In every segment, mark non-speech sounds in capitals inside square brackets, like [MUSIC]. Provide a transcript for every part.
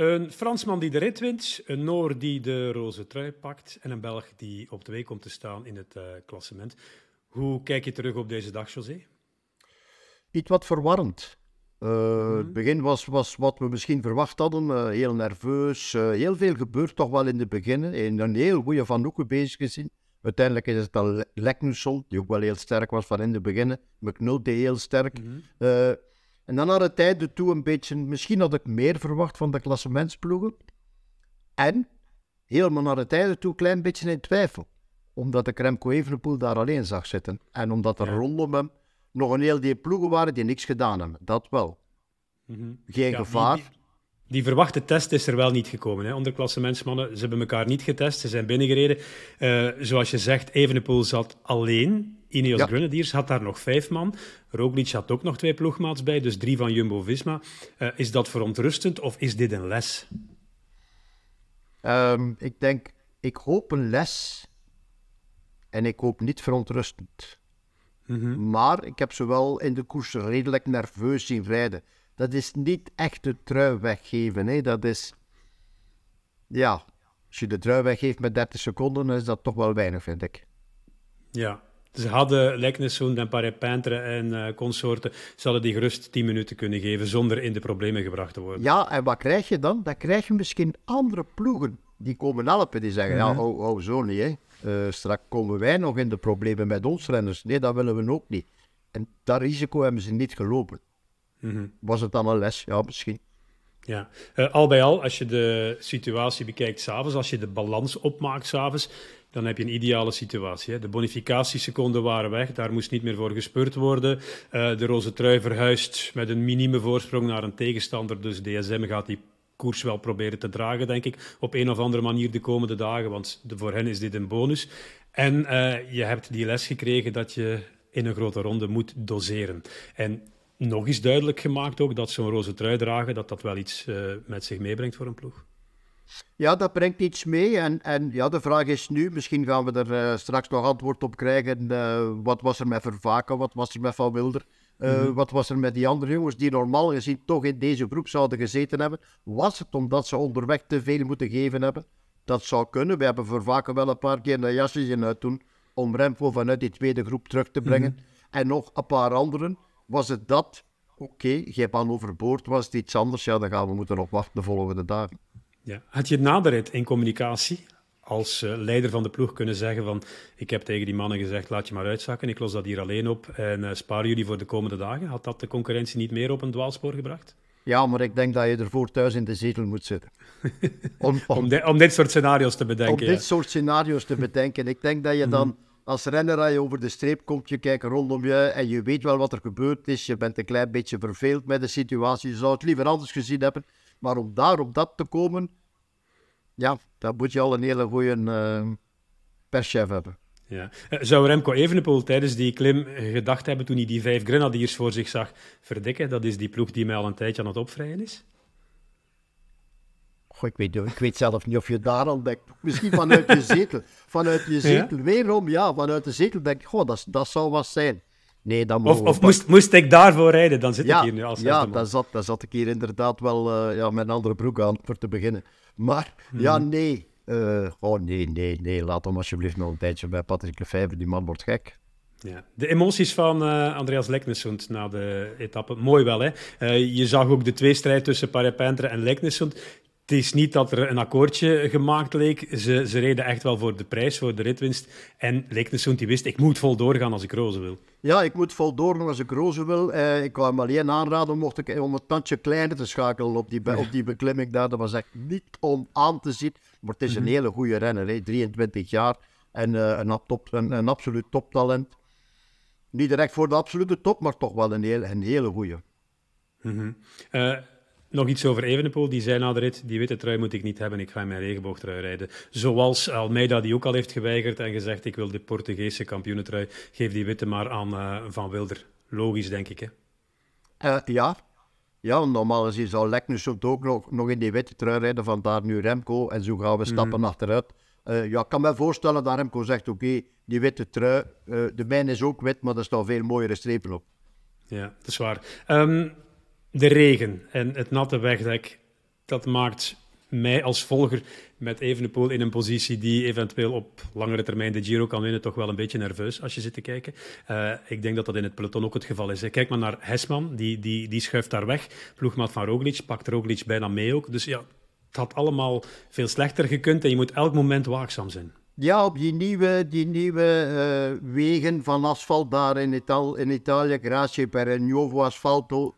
Een Fransman die de rit wint, een Noor die de roze trui pakt en een Belg die op de week komt te staan in het uh, klassement. Hoe kijk je terug op deze dag, José? Iets wat verwarrend. Uh, Het begin was, was wat we misschien verwacht hadden. Uh, heel nerveus. heel veel gebeurt toch wel in het begin. En een heel goede Van Hoeken bezig gezien. Uiteindelijk is het dan Leknusson, die ook wel heel sterk was van in het begin. McNulty heel sterk. -hmm. En dan naar de tijden toe een beetje, misschien had ik meer verwacht van de klassementsploegen. En helemaal naar de tijden toe een klein beetje in twijfel. Omdat ik Remco Evenepoel daar alleen zag zitten. En omdat er rondom hem nog een heel die ploegen waren die niks gedaan hebben. Dat wel. Mhm. Geen gevaar. Die, verwachte test is er wel niet gekomen hè, onder klassementsmannen. Ze hebben elkaar niet getest, ze zijn binnengereden. Uh, zoals je zegt, Evenepoel zat alleen Ineos ja. Grenadiers had daar nog vijf man. Roglic had ook nog twee ploegmaats bij, dus drie van Jumbo-Visma. Uh, is dat verontrustend of is dit een les? Um, ik denk, ik hoop een les en ik hoop niet verontrustend. Mm -hmm. Maar ik heb ze wel in de koers redelijk nerveus zien rijden. Dat is niet echt de trui weggeven. Hè. Dat is, ja, als je de trui weggeeft met 30 seconden, dan is dat toch wel weinig, vind ik. Ja, ze hadden Leknessoen en Parepintre en uh, consorten, ze hadden die gerust 10 minuten kunnen geven zonder in de problemen gebracht te worden. Ja, en wat krijg je dan? Dan krijg je misschien andere ploegen die komen helpen, die zeggen, ja, mhm. oh, oh, zo niet, hè. Uh, straks komen wij nog in de problemen met ons renners. Nee, dat willen we ook niet. En dat risico hebben ze niet gelopen. Mhm. Was het dan een les? Ja, misschien. Ja, uh, al bij al, als je de situatie bekijkt s'avonds, als je de balans opmaakt s'avonds, dan heb je een ideale situatie. Hè. De bonificatieseconden waren weg, daar moest niet meer voor gespeurd worden. Uh, de roze trui verhuist met een minieme voorsprong naar een tegenstander, dus DSM gaat die koers wel proberen te dragen, denk ik, op een of andere manier de komende dagen, want de, voor hen is dit een bonus. En uh, je hebt die les gekregen dat je in een grote ronde moet doseren. En nog eens duidelijk gemaakt ook dat zo'n roze trui dragen, dat dat wel iets uh, met zich meebrengt voor een ploeg. Ja, dat brengt iets mee. En, en ja, de vraag is nu, misschien gaan we er uh, straks nog antwoord op krijgen. Uh, wat was er met Vervaken? Wat was er met Van Wilder? Uh, mm -hmm. Wat was er met die andere jongens die normaal gezien toch in deze groep zouden gezeten hebben? Was het omdat ze onderweg te veel moeten geven hebben? Dat zou kunnen. We hebben Vervaken wel een paar keer naar jasjes in uit doen om Remco vanuit die tweede groep terug te brengen. Mm -hmm. En nog een paar anderen. Was het dat? Oké, okay, Geban overboord was het iets anders. Ja, dan gaan we moeten nog wachten de volgende dagen. Ja. Had je na de rit in communicatie als uh, leider van de ploeg kunnen zeggen van ik heb tegen die mannen gezegd laat je maar uitzakken, ik los dat hier alleen op en uh, spaar jullie voor de komende dagen? Had dat de concurrentie niet meer op een dwaalspoor gebracht? Ja, maar ik denk dat je ervoor thuis in de zetel moet zitten. [LAUGHS] Om, om, om, de, om dit soort scenario's te bedenken. Om dit soort scenario's te bedenken. Ik denk dat je dan mhm. Als renner je over de streep komt, je kijkt rondom je en je weet wel wat er gebeurd is. Je bent een klein beetje verveeld met de situatie. Je zou het liever anders gezien hebben. Maar om daar op dat te komen, ja, daar moet je al een hele goede uh, perschef hebben. Ja. Eh, zou Remco Evenepoel tijdens die klim gedacht hebben toen hij die vijf grenadiers voor zich zag verdikken? Dat is die ploeg die mij al een tijdje aan het opvrijen is? Goh, ik, weet, ik weet zelf niet of je daar al denkt. Misschien [LAUGHS] vanuit je zetel. Vanuit je zetel. Ja? Weerom, ja, vanuit de zetel denk ik, goh, dat, dat zou wat zijn. Nee, dan of of moest, moest ik daarvoor rijden, dan zit ik hier nu als Ja, dan zat, dan zat ik hier inderdaad wel uh, ja, met een andere broek aan, voor te beginnen. Maar ja, mhm. nee. Uh, oh nee, nee, nee. Laat hem alsjeblieft nog een tijdje bij Patrick Lefebvre. Die man wordt gek. Ja. De emoties van uh, Andreas Leknessund na de etappe. Mooi wel, hè? Uh, je zag ook de tweestrijd tussen Parepintre en Leknessund. Het is niet dat er een akkoordje gemaakt leek. Ze, ze reden echt wel voor de prijs, voor de ritwinst. En Leknessund die wist, ik moet vol doorgaan als ik roze wil. Ja, ik moet vol doorgaan als ik roze wil. Uh, ik kwam alleen aanraden mocht ik, om het tandje kleiner te schakelen op die, op die beklimming daar. Dat was echt niet om aan te zien. Maar het is een mhm. hele goede renner, hè. 23 jaar. En uh, een, top, een, een, absoluut toptalent. Niet direct voor de absolute top, maar toch wel een, heel, een hele goede. Mm -hmm. uh, nog iets over Evenepoel. Die zei na de rit, die witte trui moet ik niet hebben, ik ga in mijn regenboogtrui rijden. Zoals Almeida die ook al heeft geweigerd en gezegd, ik wil de Portugese kampioenentrui, geef die witte maar aan uh, Van Wilder. Logisch, denk ik, hè? Uh, ja. Ja, normaal gezien zou Leknus ook nog, nog in die witte trui rijden, vandaar nu Remco. En zo gaan we mhm. stappen mm. achteruit. Uh, ja, ik kan me voorstellen dat Remco zegt, oké, die witte trui, de mijne is ook wit, maar er staan veel mooiere strepen op. Ja, dat is waar. Um, de regen en het natte wegdek, dat maakt mij als volger met Evenepoel in een positie die eventueel op langere termijn de Giro kan winnen, toch wel een beetje nerveus als je zit te kijken. Uh, ik denk dat dat in het peloton ook het geval is. Kijk maar naar Hesman, die, die, die schuift daar weg. Ploegmaat van Roglic pakt Roglic bijna mee ook. Dus ja, het had allemaal veel slechter gekund en je moet elk moment waakzaam zijn. Ja, op die nieuwe, die nieuwe uh, wegen van asfalt daar in, Ital in Italië, Grazie per Nuovo Asfalto,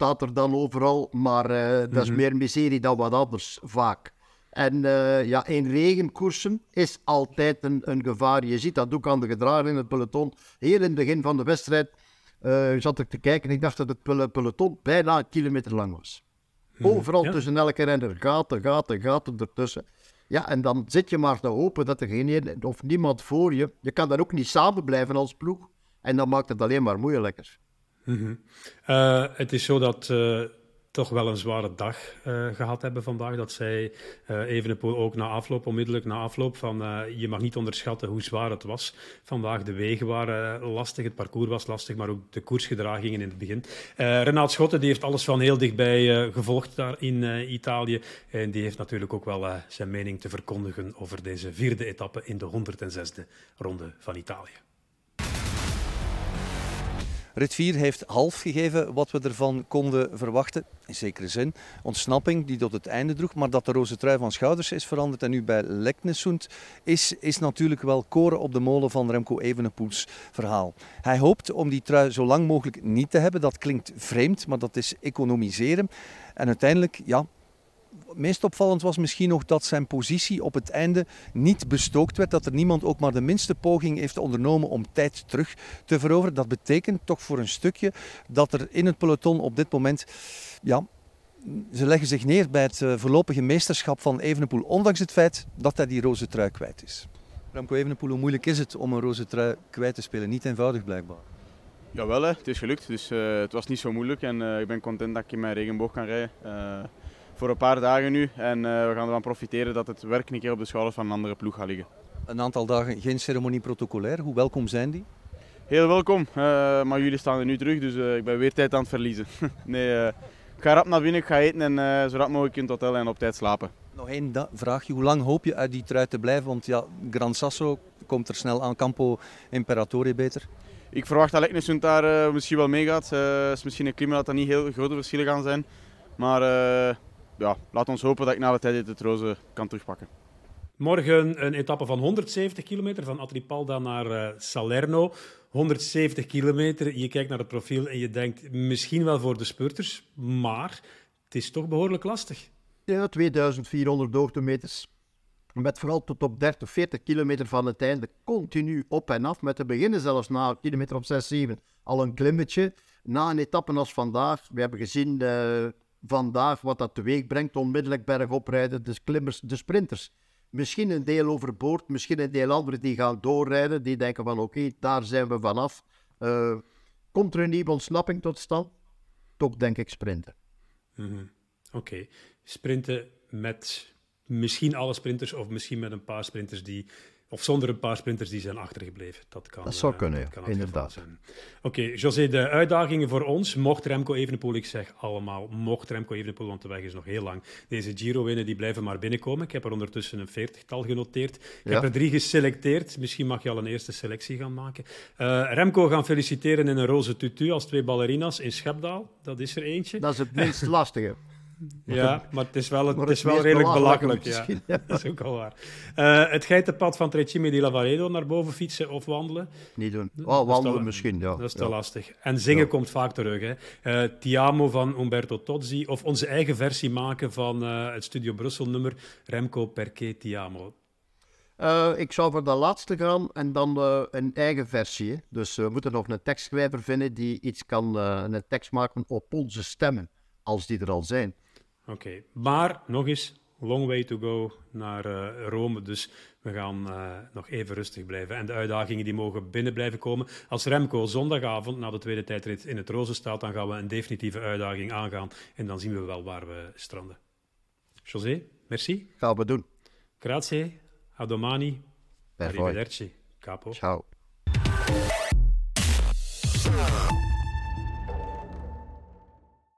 staat er dan overal. Maar uh, dat is mm -hmm. meer miserie dan wat anders, vaak. En uh, ja, in regenkoersen is altijd een, een, gevaar. Je ziet dat ook aan de gedragen in het peloton. Heel in het begin van de wedstrijd uh, zat ik te kijken en ik dacht dat het peloton bijna een kilometer lang was. -hmm. Overal ja. tussen elke renner gaten, gaten, gaten ertussen. Ja, en dan zit je maar te hopen dat er geen of niemand voor je. Je kan dan ook niet samen blijven als ploeg. En dan maakt het alleen maar moeilijker. -hmm. uh, het is zo dat uh, toch wel een zware dag uh, gehad hebben vandaag. Dat zij Evenepoel ook na afloop, onmiddellijk na afloop, van je mag niet onderschatten hoe zwaar het was. Vandaag de wegen waren lastig, het parcours was lastig, maar ook de koersgedragingen in het begin. Renaat Schotten die heeft alles van heel dichtbij gevolgd daar in Italië. En die heeft natuurlijk ook wel zijn mening te verkondigen over deze vierde etappe in de 106e ronde van Italië. Rit 4 heeft half gegeven wat we ervan konden verwachten. In zekere zin. Ontsnapping die tot het einde droeg. Maar dat de roze trui van schouders is veranderd en nu bij Leknesund is, is natuurlijk wel koren op de molen van Remco Evenepoels verhaal. Hij hoopt om die trui zo lang mogelijk niet te hebben. Dat klinkt vreemd, maar dat is economiseren. En uiteindelijk, ja, meest opvallend was misschien nog dat zijn positie op het einde niet bestookt werd. Dat er niemand ook maar de minste poging heeft ondernomen om tijd terug te veroveren. Dat betekent toch voor een stukje dat er in het peloton op dit moment. Ja, ze leggen zich neer bij het voorlopige meesterschap van Evenepoel, ondanks het feit dat hij die roze trui kwijt is. Remco Evenepoel, hoe moeilijk is het om een roze trui kwijt te spelen? Niet eenvoudig blijkbaar. Jawel, hè. het is gelukt. Dus, uh, het was niet zo moeilijk en uh, ik ben content dat ik in mijn regenboog kan rijden. Voor een paar dagen nu. En uh, we gaan ervan profiteren dat het werk een keer op de schouders van een andere ploeg gaat liggen. Een aantal dagen geen ceremonie protocolair. Hoe welkom zijn die? Heel welkom. Uh, maar jullie staan er nu terug, dus uh, ik ben weer tijd aan het verliezen. [LAUGHS] nee, ik ga rap naar binnen, ik ga eten en zo rap mogelijk in het hotel en op tijd slapen. Nog één vraagje. Hoe lang hoop je uit die trui te blijven? Want ja, Gran Sasso komt er snel aan. Campo Imperatore beter. Ik verwacht dat Leknesund daar misschien wel meegaat. Het is misschien een klimaat dat er niet heel grote verschillen gaan zijn. Maar ja, laat ons hopen dat ik na de tijd het roze kan terugpakken. Morgen een etappe van 170 kilometer van Atripalda naar uh, Salerno. 170 kilometer, je kijkt naar het profiel en je denkt misschien wel voor de spurters, maar het is toch behoorlijk lastig. Ja, 2400 hoogtemeters. Met vooral tot op 30, 40 kilometer van het einde continu op en af. Met te beginnen zelfs na kilometer op 6, 7 al een klimmetje. Na een etappe als vandaag, we hebben gezien uh, vandaag wat dat teweeg brengt, onmiddellijk bergop rijden, de klimmers, de sprinters. Misschien een deel overboord, misschien een deel anderen die gaan doorrijden, die denken van oké, daar zijn we vanaf. Uh, komt er een nieuwe ontsnapping tot stand? Toch denk ik sprinten. -hmm. Oké, sprinten met misschien alle sprinters of misschien met een paar sprinters die of zonder een paar sprinters die zijn achtergebleven. Dat, kan, dat zou kunnen, dat kan inderdaad. Oké, okay, José, de uitdagingen voor ons, mocht Remco Evenepoel, ik zeg allemaal, mocht Remco Evenepoel, want de weg is nog heel lang, deze Giro winnen, die blijven maar binnenkomen. Ik heb er ondertussen een veertigtal genoteerd. Ik ja. heb er drie geselecteerd. Misschien mag je al een eerste selectie gaan maken. Uh, Remco gaan feliciteren in een roze tutu als twee ballerina's in Schepdaal. Dat is er eentje. Dat is het minst [LAUGHS] lastige. Ja, maar het is wel, het, het is wel redelijk belachelijk. Ja. ja. [LAUGHS] Dat is ook al waar. Uh, het geitenpad van Trecime di Lavaredo naar boven fietsen of wandelen? Niet doen. Oh, wandelen te, misschien, ja. Dat is te ja. lastig. En zingen ja. komt vaak terug. Hè. Uh, Tiamo van Umberto Tozzi of onze eigen versie maken van uh, het Studio Brussel nummer Remco Perché Tiamo. Uh, ik zou voor de laatste gaan en dan uh, een eigen versie. Hè. Dus we moeten nog een tekstschrijver vinden die iets kan, uh, een tekst maken op onze stemmen, als die er al zijn. Oké, okay. maar nog eens, long way to go naar uh, Rome. Dus we gaan uh, nog even rustig blijven. En de uitdagingen die mogen binnen blijven komen. Als Remco zondagavond na de tweede tijdrit in het roze staat, dan gaan we een definitieve uitdaging aangaan. En dan zien we wel waar we stranden. José, merci. Gaan we doen. Grazie, a domani. Perfect. Arrivederci, capo. Ciao.